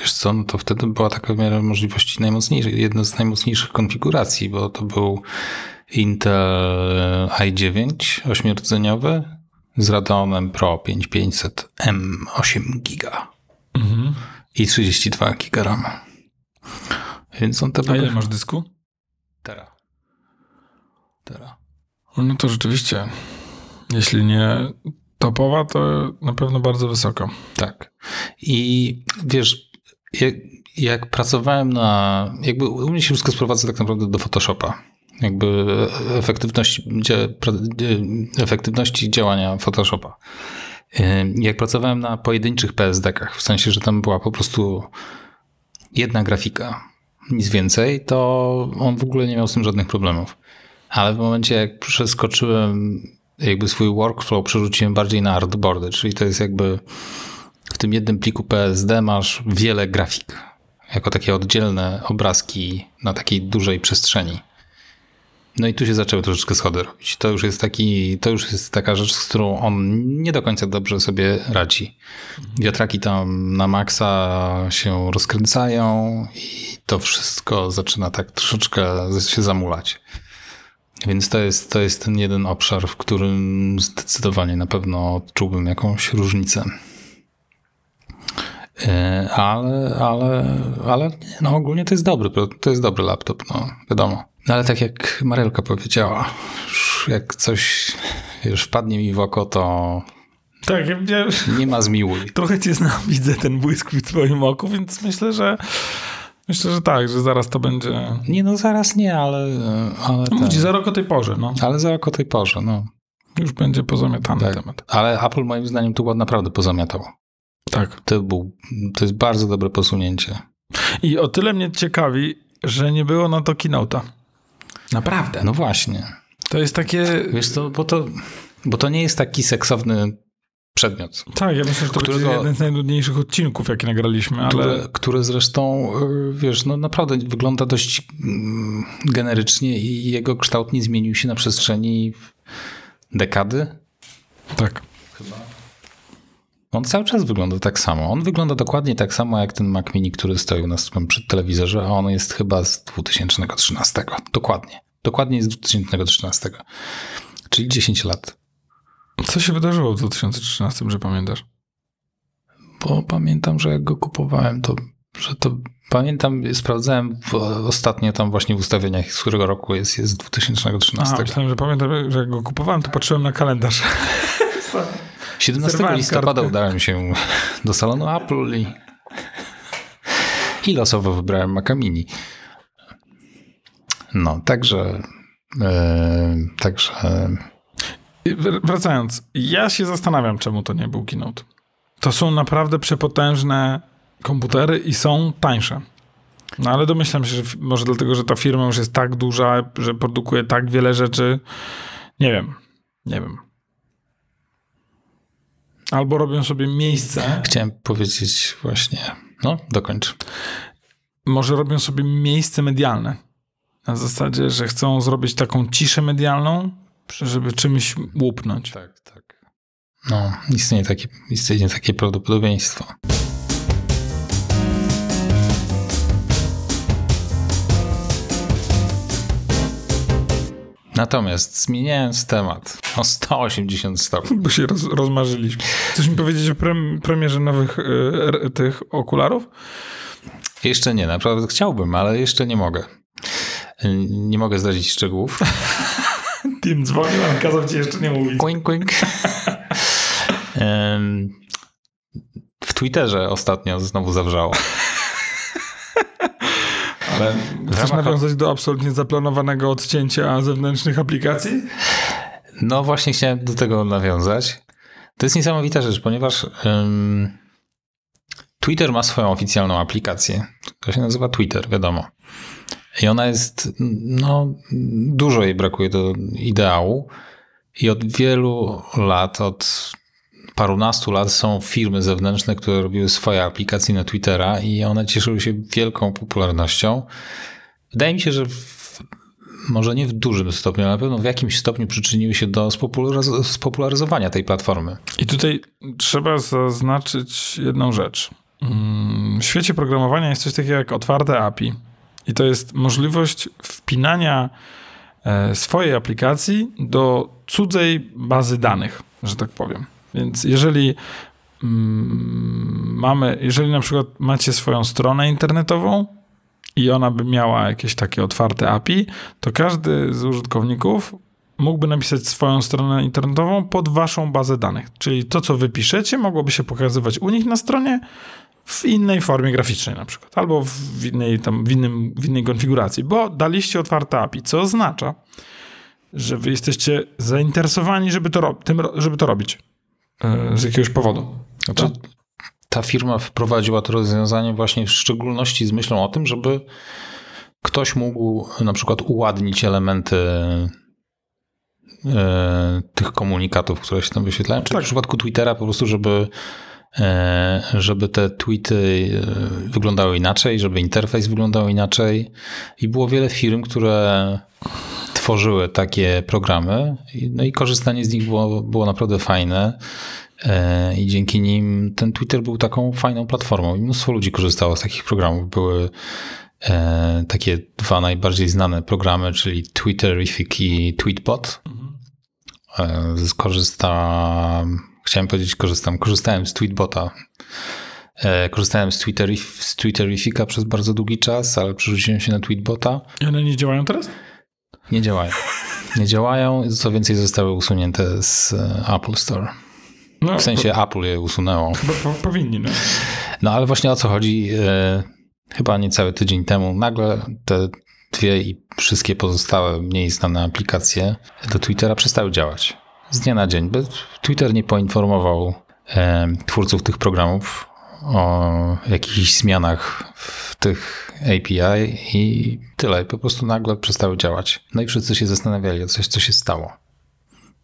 wiesz co, no to wtedy była taka w miarę możliwości najmocniejszej, jedna z najmocniejszych konfiguracji, bo to był Intel i9 8-rdzeniowy z Radeonem Pro 5500 M8 giga Mhm. i 32 giga RAM. Więc on te A ile masz dysku? Tera. Tera. No to rzeczywiście, jeśli nie topowa, to na pewno bardzo wysoko. Tak. I wiesz, jak, jak pracowałem na. Jakby u mnie się wszystko sprowadza tak naprawdę do Photoshopa. Jakby efektywności, pra- efektywności działania Photoshopa. Yy, Jak pracowałem na pojedynczych PSD-kach, w sensie, że tam była po prostu jedna grafika, nic więcej, to on w ogóle nie miał z tym żadnych problemów. Ale w momencie, jak przeskoczyłem, jakby swój workflow przerzuciłem bardziej na artboardy, czyli to jest jakby w tym jednym pliku PSD masz wiele grafik, jako takie oddzielne obrazki na takiej dużej przestrzeni. No i tu się zaczęły troszeczkę schody robić. To już jest taki, to już jest taka rzecz, z którą on nie do końca dobrze sobie radzi. Wiatraki tam na maksa się rozkręcają i to wszystko zaczyna tak troszeczkę się zamulać. Więc to jest, to jest ten jeden obszar, w którym zdecydowanie na pewno odczułbym jakąś różnicę. E, Ale, ale, ale no ogólnie to jest dobry, to jest dobry laptop, no wiadomo. No ale tak jak Marelka powiedziała, jak coś już wpadnie mi w oko, to Tak, ja, nie ma zmiłuj. trochę cię znam, widzę ten błysk w twoim oku, więc myślę, że myślę, że tak, że zaraz to będzie... Nie no, zaraz nie, ale, ale, ten, za rok o tej porze, no. ale za oko tej porze, no. Już będzie pozamiatany Tak. temat. Ale Apple moim zdaniem tu naprawdę pozamiatał. Tak. To, był, to jest bardzo dobre posunięcie. I o tyle mnie ciekawi, że nie było na to keynote'a. Naprawdę. No właśnie. To jest takie... Wiesz co, bo to, bo to nie jest taki seksowny przedmiot, Tak, ja myślę, że to Którego- jeden z najdudniejszych odcinków, jakie nagraliśmy, ale... które, które zresztą, y, wiesz, no naprawdę wygląda dość mm, generycznie i jego kształt nie zmienił się na przestrzeni dekady. Tak. On cały czas wygląda tak samo. On wygląda dokładnie tak samo jak ten Mac Mini, który stoi u nas przy telewizorze, a on jest chyba z 2013. Dokładnie. Dokładnie z 2013. Czyli 10 lat. Co się wydarzyło w 2013, że pamiętasz? Bo pamiętam, że jak go kupowałem, to że to pamiętam, sprawdzałem w, ostatnio tam właśnie w ustawieniach, z którego roku jest, jest z 2013. A, myślałem, że pamiętam, że jak go kupowałem, to patrzyłem na kalendarz. 17 Zerwałem listopada kartkę. udałem się do salonu Apple i, i losowo wybrałem Maca Mini. No, także e, także Wracając, ja się zastanawiam, czemu to nie był Keynote. To są naprawdę przepotężne komputery i są tańsze. No ale domyślam się, że może dlatego, że ta firma już jest tak duża, że produkuje tak wiele rzeczy. Nie wiem. Nie wiem. Albo robią sobie miejsce. chciałem powiedzieć właśnie, no dokończ. Może robią sobie miejsce medialne. Na zasadzie, że chcą zrobić taką ciszę medialną, żeby czymś łupnąć. Tak, tak. No, istnieje takie, istnieje takie prawdopodobieństwo. Natomiast zmieniając temat o 180 stopni. Bo się roz, rozmarzyliśmy. Chcesz mi powiedzieć o prem, premierze nowych y, tych okularów? Jeszcze nie, naprawdę chciałbym, ale jeszcze nie mogę. Nie mogę zdradzić szczegółów. Tim dzwonił, ale kazał ci jeszcze nie mówić. Quink, quink. W Twitterze ostatnio znowu zawrzało. Chcesz nawiązać do absolutnie zaplanowanego odcięcia zewnętrznych aplikacji? No właśnie chciałem do tego nawiązać. To jest niesamowita rzecz, ponieważ Twitter ma swoją oficjalną aplikację. To się nazywa Twitter, wiadomo. I ona jest, no, dużo jej brakuje do ideału. I od wielu lat, od parunastu lat są firmy zewnętrzne, które robiły swoje aplikacje na Twittera i one cieszyły się wielką popularnością. Wydaje mi się, że w, może nie w dużym stopniu, ale na pewno w jakimś stopniu przyczyniły się do spopularyz- spopularyzowania tej platformy. I tutaj trzeba zaznaczyć jedną rzecz. Mm, W świecie programowania jest coś takiego jak otwarte API. I to jest możliwość wpinania e, swojej aplikacji do cudzej bazy danych, że tak powiem. Więc jeżeli mm, mamy, jeżeli na przykład macie swoją stronę internetową i ona by miała jakieś takie otwarte API, to każdy z użytkowników mógłby napisać swoją stronę internetową pod waszą bazę danych. Czyli to, co wypiszecie, mogłoby się pokazywać u nich na stronie w innej formie graficznej na przykład, albo w innej, tam, w, innym, w innej konfiguracji, bo daliście otwarte API, co oznacza, że wy jesteście zainteresowani, żeby to, żeby to robić. E, Z jakiegoś powodu. Znaczy, ta firma wprowadziła to rozwiązanie właśnie w szczególności z myślą o tym, żeby ktoś mógł na przykład uładnić elementy e, tych komunikatów, które się tam wyświetlają. Czy Tak. w przypadku Twittera po prostu, żeby, e, żeby te tweety wyglądały inaczej, żeby interfejs wyglądał inaczej. I było wiele firm, które tworzyły takie programy, no i korzystanie z nich było, było naprawdę fajne. E, I dzięki nim ten Twitter był taką fajną platformą. I mnóstwo ludzi korzystało z takich programów. Były e, takie dwa najbardziej znane programy, czyli Twitterific i Tweetbot. E, skorzystam, chciałem powiedzieć korzystam, korzystałem z Tweetbota. Korzystałem z, Twitterif, z Twitterifica przez bardzo długi czas, ale przerzuciłem się na Tweetbota. I one nie działają teraz? Nie działają. Nie działają, co więcej zostały usunięte z e, Apple Store. No, W sensie Apple je usunęło. Bo, po, powinni, no. No ale właśnie o co chodzi? E, chyba niecały tydzień temu nagle te dwie i wszystkie pozostałe mniej znane aplikacje do Twittera przestały działać. Z dnia na dzień. Twitter nie poinformował e, twórców tych programów o jakichś zmianach w tych API i tyle. Po prostu nagle przestały działać. No i wszyscy się zastanawiali coś, co się stało.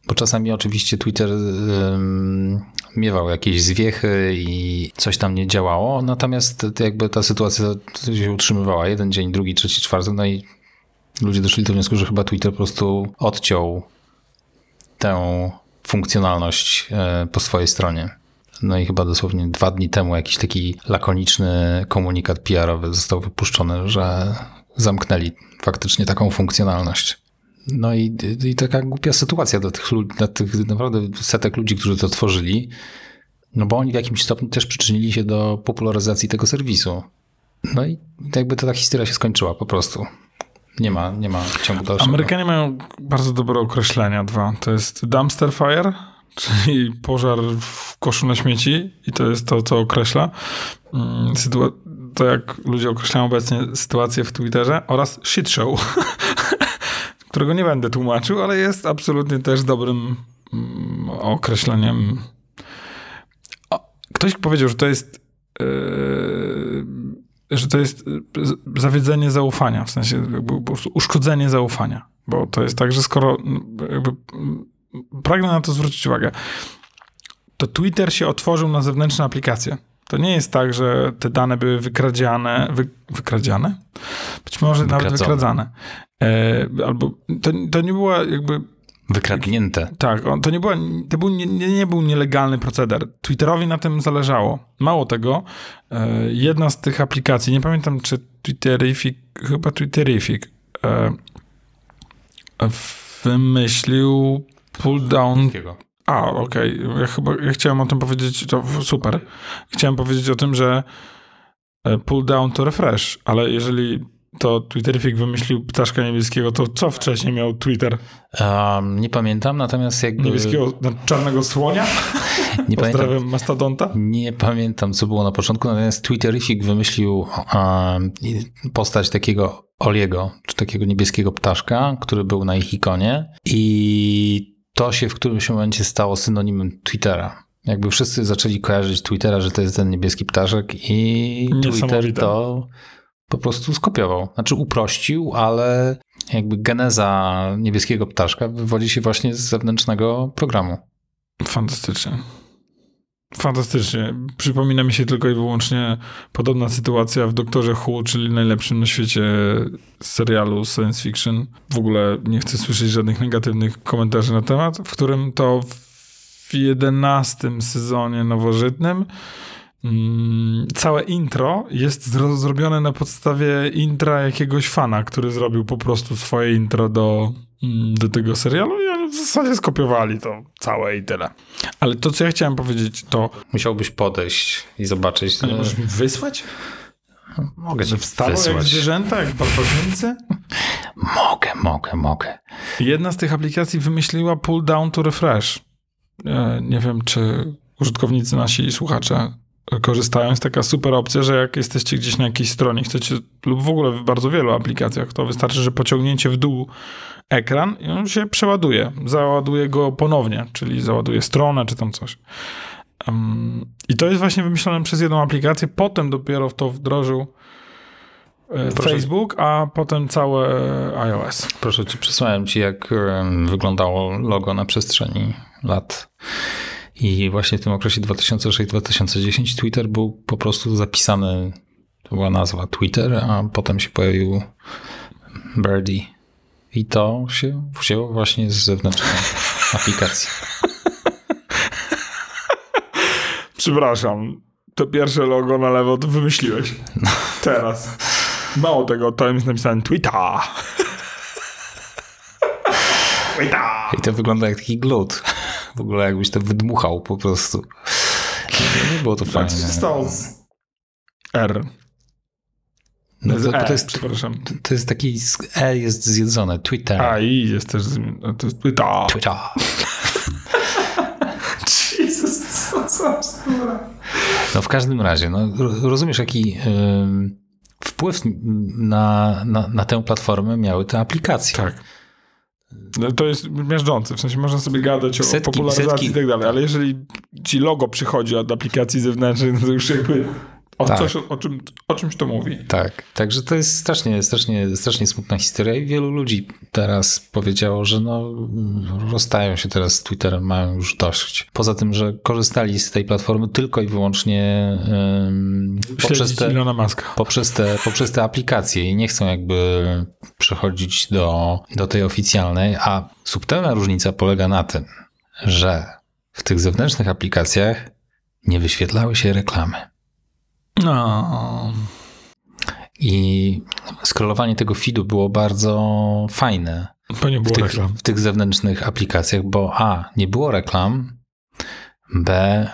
Bo czasami oczywiście Twitter ym, miewał jakieś zwiechy i coś tam nie działało, natomiast to jakby ta sytuacja się utrzymywała jeden dzień, drugi, trzeci, czwarty, no i ludzie doszli do wniosku, że chyba Twitter po prostu odciął tę funkcjonalność e, po swojej stronie. No i chyba dosłownie dwa dni temu jakiś taki lakoniczny komunikat PR-owy został wypuszczony, że zamknęli faktycznie taką funkcjonalność. No i, i taka głupia sytuacja dla tych, dla tych naprawdę setek ludzi, którzy to tworzyli, no bo oni w jakimś stopniu też przyczynili się do popularyzacji tego serwisu. No i jakby to ta historia się skończyła po prostu. Nie ma, nie ma ciągu dalszego. Amerykanie mają bardzo dobre określenia dwa. To jest dumpster fire, czyli pożar w koszu na śmieci i to jest to, co określa mm, sytua- to, jak ludzie określają obecnie sytuację w Twitterze oraz shit show, którego nie będę tłumaczył, ale jest absolutnie też dobrym mm, określeniem. O, ktoś powiedział, że to jest yy, że to jest y, zawiedzenie zaufania, w sensie jakby po prostu uszkodzenie zaufania. Bo to jest tak, że skoro jakby, pragnę na to zwrócić uwagę, to Twitter się otworzył na zewnętrzne aplikacje. To nie jest tak, że te dane były wykradziane, wy, wykradziane? Być może Wykradzone. nawet wykradzane. E, albo to, to nie była jakby Wykradnięte. Tak, to nie, była, to był, nie, nie był nielegalny proceder. Twitterowi na tym zależało. Mało tego, e, jedna z tych aplikacji, nie pamiętam czy Twitterific, chyba Twitterific, e, wymyślił pull down. A, okej. Okay. Ja chyba ja chciałem o tym powiedzieć, to super. Chciałem powiedzieć o tym, że e, pull down to refresh, ale jeżeli to Twitterific wymyślił ptaszka niebieskiego, to co wcześniej miał Twitter? Um, nie pamiętam, natomiast jakby... Niebieskiego, czarnego słonia? Nie pamiętam. mastodonta? Nie pamiętam, co było na początku, natomiast Twitterific wymyślił um, postać takiego Oliego, czy takiego niebieskiego ptaszka, który był na ich ikonie i to się w którymś momencie stało synonimem Twittera. Jakby wszyscy zaczęli kojarzyć Twittera, że to jest ten niebieski ptaszek i Twitter to po prostu skopiował. Znaczy uprościł, ale jakby geneza niebieskiego ptaszka wywodzi się właśnie z zewnętrznego programu. Fantastycznie. Fantastycznie. Przypomina mi się tylko i wyłącznie podobna sytuacja w Doktorze Who, czyli najlepszym na świecie serialu science fiction. W ogóle nie chcę słyszeć żadnych negatywnych komentarzy na temat, w którym to w jedenastym sezonie nowożytnym całe intro jest zrobione na podstawie intra jakiegoś fana, który zrobił po prostu swoje intro do, mm, do tego serialu i oni w zasadzie skopiowali to całe i tyle. Ale to, co ja chciałem powiedzieć, to... Musiałbyś podejść i zobaczyć. A nie możesz mi wysłać? Mogę ci wstało wysłać. jak zwierzęta, jak barbarzyńcy? mogę, mogę, mogę. Jedna z tych aplikacji wymyśliła pull down to refresh. Nie wiem, czy użytkownicy nasi i słuchacze korzystają. Jest taka super opcja, że jak jesteście gdzieś na jakiejś stronie, chcecie, lub w ogóle w bardzo wielu aplikacjach, to wystarczy, że pociągnięcie w dół ekran i on się przeładuje. Załaduje go ponownie, czyli załaduje stronę czy tam coś. Um, I to jest właśnie wymyślone przez jedną aplikację, potem dopiero w to wdrożył e, Proszę. Facebook, a potem całe iOS. Proszę ci, przesłałem ci, jak wyglądało logo na przestrzeni lat. I właśnie w tym okresie 2006-2010 Twitter był po prostu zapisany, to była nazwa Twitter, a potem się pojawił Birdie. I to się wzięło właśnie z zewnętrznej aplikacji. Przepraszam, to pierwsze logo na lewo to wymyśliłeś. No. Teraz. Mało tego, to jest napisane Twitter. Twitter. I to wygląda jak taki glut. W ogóle jakbyś to wydmuchał po prostu. Nie, było to tak fajne. Co się stało z R? No to, e, to, jest, przepraszam. To jest taki E jest zjedzone. Twitter. A i jest też to jest Twitter. Twitter. Jezus, co za No w każdym razie, no, rozumiesz jaki wpływ na, na, na tę platformę miały te aplikacje. Tak. No, to jest miażdżące, w sensie można sobie gadać setki, o popularyzacji setki. i tak dalej, ale jeżeli ci logo przychodzi od aplikacji zewnętrznej, no to już jakby o, tak. coś, o, czym, o czymś to mówi. Tak, także to jest strasznie, strasznie, strasznie smutna historia i wielu ludzi teraz powiedziało, że no, rozstają się teraz z Twitterem, mają już dość. Poza tym, że korzystali z tej platformy tylko i wyłącznie um, poprzez, te, poprzez, te, poprzez te aplikacje i nie chcą jakby przechodzić do, do tej oficjalnej, a subtelna różnica polega na tym, że w tych zewnętrznych aplikacjach nie wyświetlały się reklamy. No. I scrollowanie tego feedu było bardzo fajne To nie w było tych, reklam. w tych zewnętrznych aplikacjach, bo A, nie było reklam, B,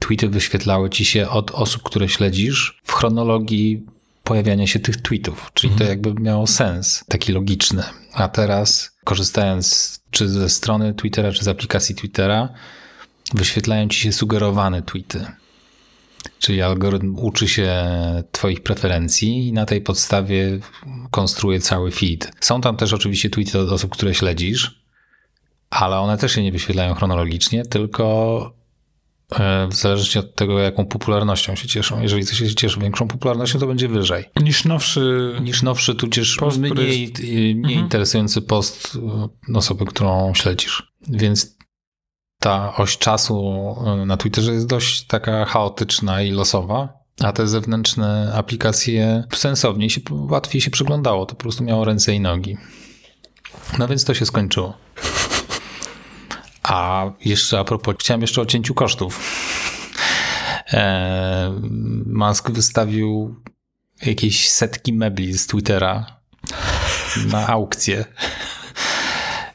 tweety wyświetlały ci się od osób, które śledzisz w chronologii pojawiania się tych tweetów, czyli to jakby miało sens taki logiczny. A teraz, korzystając czy ze strony Twittera, czy z aplikacji Twittera, wyświetlają ci się sugerowane tweety. Czyli algorytm uczy się Twoich preferencji i na tej podstawie konstruuje cały feed. Są tam też oczywiście tweety od osób, które śledzisz, ale one też się nie wyświetlają chronologicznie, tylko e, w zależności od tego, jaką popularnością się cieszą. Jeżeli coś się cieszy większą popularnością, to będzie wyżej. Niż nowszy. Niż nowszy, tudzież Post, mniej, jest- mniej Mhm. interesujący post e, osoby, którą śledzisz. Więc ta oś czasu e, na Twitterze jest dość taka chaotyczna i losowa, a te zewnętrzne aplikacje sensowniej się, łatwiej się przeglądało. To po prostu miało ręce i nogi. No więc to się skończyło. A jeszcze a propos, chciałem jeszcze o cięciu kosztów. E, Musk wystawił jakieś setki mebli z Twittera na aukcję.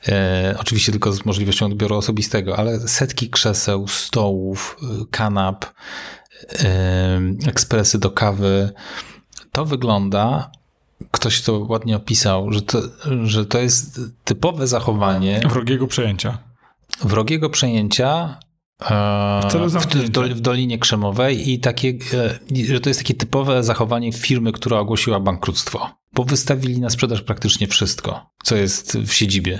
E, oczywiście tylko z możliwością odbioru osobistego, ale setki krzeseł, stołów, y, kanap, e, ekspresy do kawy. To wygląda, ktoś to ładnie opisał, że to, że to jest typowe zachowanie Wrogiego przejęcia. wrogiego przejęcia e, W celu w, w, dol- w Dolinie Krzemowej i takie, e, że to jest takie typowe zachowanie firmy, która ogłosiła bankructwo. Bo wystawili na sprzedaż praktycznie wszystko, co jest w siedzibie.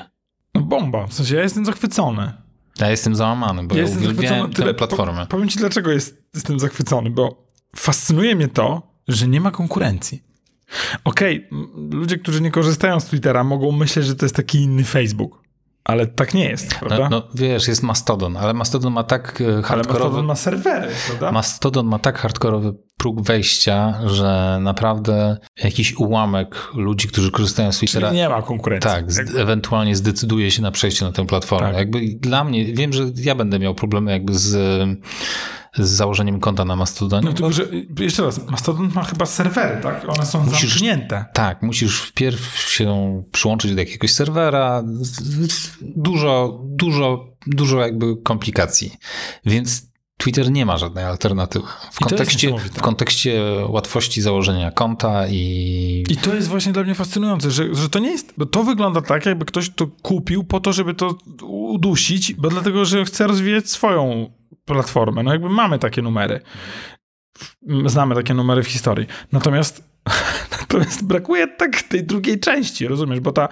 No bomba. W sensie ja jestem zachwycony. Ja jestem załamany, bo ja, uwielbiałem tę platformę. Po, powiem ci, dlaczego jest, jestem zachwycony, bo fascynuje mnie to, że nie ma konkurencji. Okej, m, ludzie, którzy nie korzystają z Twittera, mogą myśleć, że to jest taki inny Facebook. Ale tak nie jest, prawda? No, no wiesz, jest Mastodon, ale Mastodon ma tak e, Ale hardkorowy... Mastodon ma serwery, prawda? Mastodon ma tak hardkorowy próg wejścia, że naprawdę jakiś ułamek ludzi, którzy korzystają z Twittera... Czyli nie ma konkurencji. Tak, Jakby- ewentualnie zdecyduje się na przejście na tę platformę. Tak. Jakby dla mnie, wiem, że ja będę miał problemy jakby z, z założeniem konta na Mastodonie. No tylko, że jeszcze raz, Mastodon ma chyba serwery, tak? One są Musisz- zamknięte. Tak, musisz wpierw się przyłączyć do jakiegoś serwera. Dużo, dużo, dużo jakby komplikacji. Więc Twitter nie ma żadnej alternatywy. W kontekście, w kontekście łatwości założenia konta i I to jest właśnie dla mnie fascynujące, że, że to nie jest, bo to wygląda tak, jakby ktoś to kupił po to, żeby to udusić, bo dlatego, że chce rozwijać swoją platformę. No jakby mamy takie numery. Znamy takie numery w historii. Natomiast, natomiast brakuje tak tej drugiej części, rozumiesz? Bo ta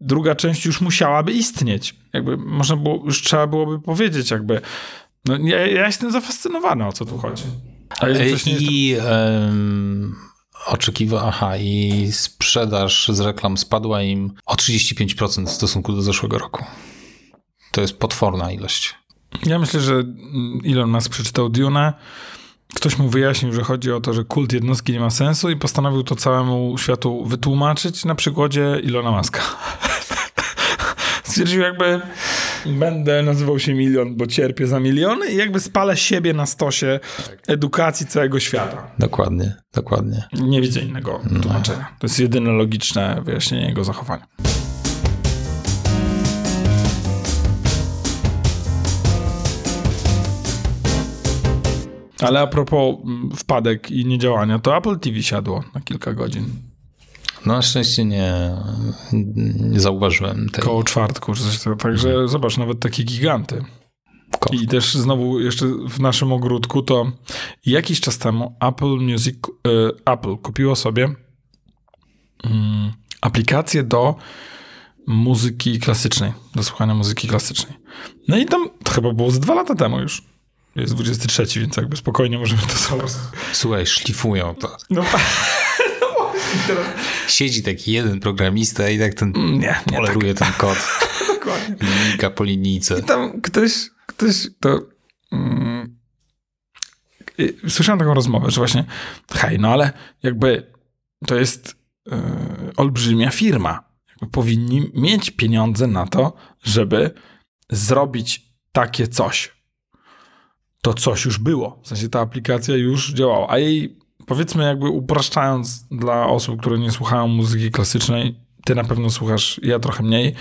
druga część już musiałaby istnieć. Jakby można było, już trzeba byłoby powiedzieć jakby, no ja, ja jestem zafascynowany, o co tu chodzi. A jestem... I em, oczekiwa, aha, i sprzedaż z reklam spadła im o 35% w stosunku do zeszłego roku. To jest potworna ilość. Ja myślę, że Elon Musk przeczytał Dune. Ktoś mu wyjaśnił, że chodzi o to, że kult jednostki nie ma sensu i postanowił to całemu światu wytłumaczyć na przykładzie Ilona Muska. Stwierdził jakby będę nazywał się milion, bo cierpię za miliony i jakby spalę siebie na stosie edukacji całego świata. Dokładnie, dokładnie. Nie widzę innego tłumaczenia. To jest jedyne logiczne wyjaśnienie jego zachowania. Ale a propos mm, wpadek i niedziałania, to Apple TV siadło na kilka godzin. No na szczęście nie, nie zauważyłem tej Koło czwartku. Także zobacz, nawet takie giganty. I też znowu jeszcze w naszym ogródku to jakiś czas temu Apple Music, e, Apple kupiło sobie mm, aplikację do muzyki klasycznej, do słuchania muzyki klasycznej. No i tam to chyba było z dwa lata temu już. Jest 23, więc jakby spokojnie możemy to sobie... Słuchaj, szlifują to. No, teraz... Siedzi taki jeden programista i tak ten Nie, nie tak, poleruje ten kod. dokładnie. Linijka po linijce. I tam ktoś, ktoś to. Mm, słyszałem taką rozmowę, że właśnie, hej, no ale jakby to jest y, olbrzymia firma. Jakby powinni mieć pieniądze na to, żeby zrobić takie coś. To coś już było. W sensie ta aplikacja już działała. A jej, powiedzmy, jakby upraszczając dla osób, które nie słuchają muzyki klasycznej, ty na pewno słuchasz, ja trochę mniej,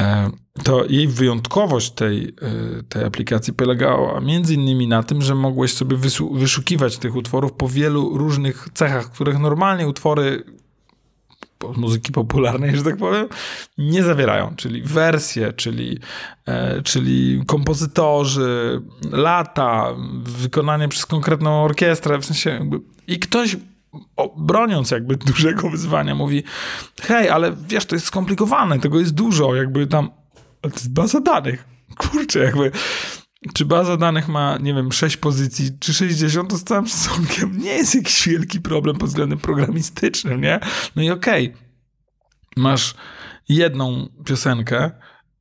e, to jej wyjątkowość tej, e, tej aplikacji polegała między innymi na tym, że mogłeś sobie wyszukiwać tych utworów po wielu różnych cechach, których normalnie utwory muzyki popularnej, że tak powiem, nie zawierają, czyli wersje, czyli, e, czyli kompozytorzy, lata, wykonanie przez konkretną orkiestrę, w sensie jakby, i ktoś broniąc jakby dużego wyzwania mówi, hej, ale wiesz, to jest skomplikowane, tego jest dużo, jakby tam, to jest baza danych, kurczę, jakby czy baza danych ma, nie wiem, 6 pozycji, czy 60, to z całym szacunkiem nie jest jakiś wielki problem pod względem programistycznym, nie? No i okej, okay, masz jedną piosenkę,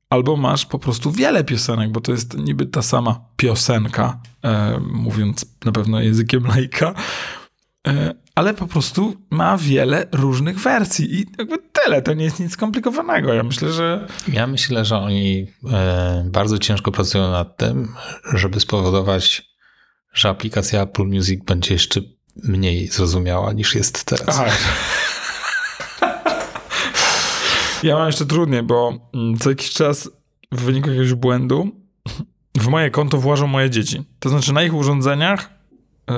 albo masz po prostu wiele piosenek, bo to jest niby ta sama piosenka, e, mówiąc na pewno językiem laika, e, ale po prostu ma wiele różnych wersji i jakby tyle, to nie jest nic skomplikowanego. Ja myślę, że... Ja myślę, że oni e, bardzo ciężko pracują nad tym, żeby spowodować, że aplikacja Apple Music będzie jeszcze mniej zrozumiała niż jest teraz. Aha. Ja mam jeszcze trudniej, bo mm, co jakiś czas w wyniku jakiegoś błędu w moje konto włażą moje dzieci. To znaczy na ich urządzeniach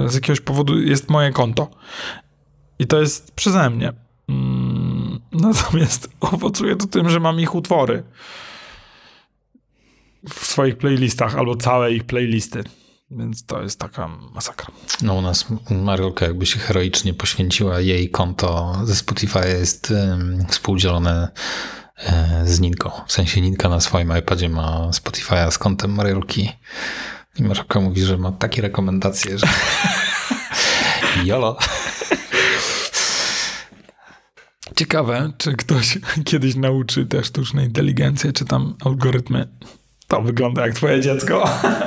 z jakiegoś powodu jest moje konto. I to jest przeze mnie. Mm, natomiast owocuje to tym, że mam ich utwory w swoich playlistach albo całe ich playlisty. Więc to jest taka masakra. No u nas Mariolka jakby się heroicznie poświęciła. Jej konto ze Spotify jest um, współdzielone e, z Ninką. W sensie Ninka na swoim iPadzie ma Spotify'a z kontem Mariolki. I Mariolka mówi, że ma takie rekomendacje, że jolo. Ciekawe, czy ktoś kiedyś nauczy też sztucznej inteligencji, czy tam algorytmy. To wygląda jak twoje dziecko.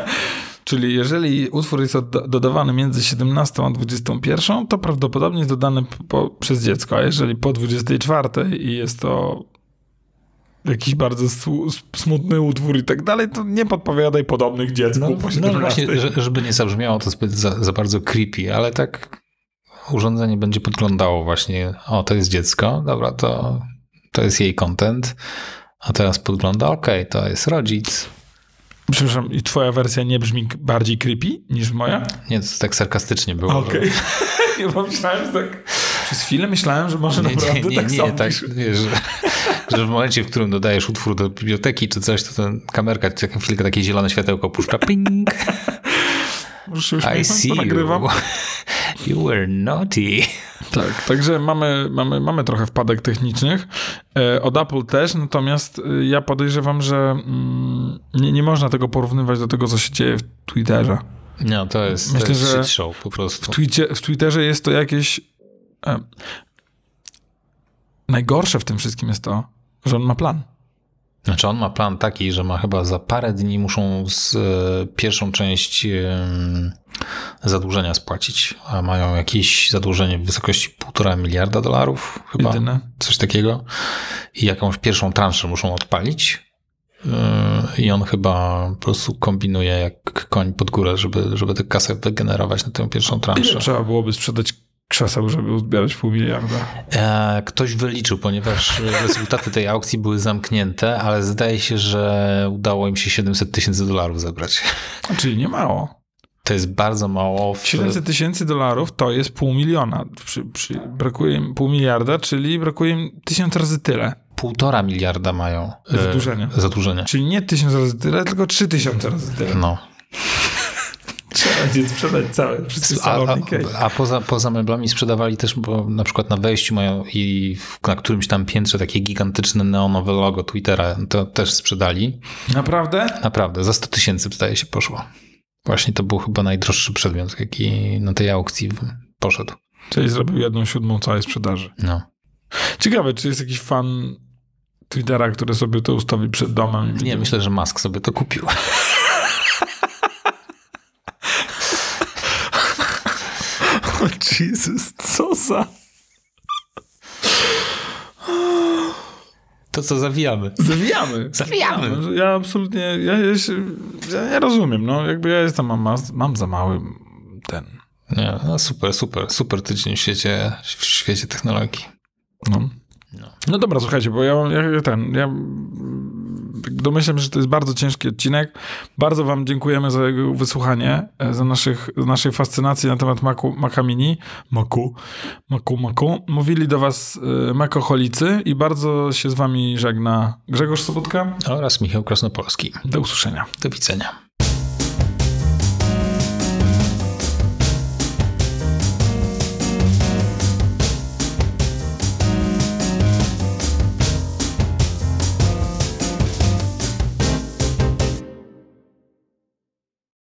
Czyli jeżeli utwór jest dodawany między 17 a 21, to prawdopodobnie jest dodany po, przez dziecko, a jeżeli po 24 i jest to jakiś bardzo smutny utwór i tak dalej, to nie podpowiadaj podobnych dziecku. No, no właśnie, żeby nie zabrzmiało to zbyt za, za bardzo creepy, ale tak urządzenie będzie podglądało właśnie, o to jest dziecko, dobra, to, to jest jej content, a teraz podgląda, okej, okay, to jest rodzic, Przepraszam, i twoja wersja nie brzmi bardziej creepy niż moja? Nie, to tak sarkastycznie było. Okej. Okay. nie myślałem, że tak... Przez chwilę myślałem, że może nie, naprawdę nie, nie, tak nie, nie, tak, wiesz, że, że w momencie, w którym dodajesz utwór do biblioteki czy coś, to ten kamerka tak chwilkę takie zielone światełko puszcza. Ping! I see nagrywam. You. you were naughty. Tak, także mamy, mamy, mamy trochę wpadek technicznych. E, od Apple też, natomiast e, ja podejrzewam, że mm, nie, nie można tego porównywać do tego, co się dzieje w Twitterze. No, to jest, Myślę, to jest że show po prostu. W, Twicie, w Twitterze jest to jakieś... Najgorsze w tym wszystkim jest to, że on ma plan. Znaczy on ma plan taki, że ma chyba za parę dni muszą z e, pierwszą część e, zadłużenia spłacić, a mają jakieś zadłużenie w wysokości półtora miliarda dolarów chyba, Jedyne. coś takiego i jakąś pierwszą transzę muszą odpalić e, i on chyba po prostu kombinuje jak koń pod górę, żeby, żeby tę kasę wygenerować na tę pierwszą transzę. Trzeba byłoby sprzedać krzeseł, żeby uzbierać pół miliarda. E, ktoś wyliczył, ponieważ rezultaty tej aukcji były zamknięte, ale zdaje się, że udało im się 700 tysięcy dolarów zebrać. Czyli nie mało. To jest bardzo mało. W... 700 tysięcy dolarów to jest pół miliona. Przy, przy, brakuje im pół miliarda, czyli brakuje im tysiąc razy tyle. Półtora miliarda mają. Zadłużenia. Zadłużenia. Czyli nie tysiąc razy tyle, tylko trzy tysiące razy tyle. No. Trzeba będzie sprzedać całe, wszyscy a, a, a, poza, poza meblami sprzedawali też, bo na przykład na wejściu mają i na którymś tam piętrze takie gigantyczne neonowe logo Twittera, to też sprzedali. Naprawdę? Naprawdę, za 100 tysięcy zdaje się poszło. Właśnie to był chyba najdroższy przedmiot, jaki na tej aukcji poszedł. Czyli zrobił jedną siódmą całej sprzedaży. No. Ciekawe, czy jest jakiś fan Twittera, który sobie to ustawi przed domem? Nie, myślę, że Musk sobie to kupił. O Jezus, co za... To co, zawijamy. Zawijamy. Zawijamy. Ja absolutnie, ja, ja, się, ja, ja rozumiem, no jakby ja jestem, mam, mam za mały ten, Nie, no super, super, super tydzień w świecie, w świecie technologii. no. No dobra, słuchajcie, bo ja, ja ten, ja domyślam się, że to jest bardzo ciężki odcinek. Bardzo wam dziękujemy za jego wysłuchanie, e, za naszych, za naszej fascynacji na temat Macu, Maca Mini. Macu, Macu, Macu. Mówili do was e, makoholicy i bardzo się z wami żegna Grzegorz Sobotka. Oraz Michał Krasnopolski. Do usłyszenia. Do widzenia.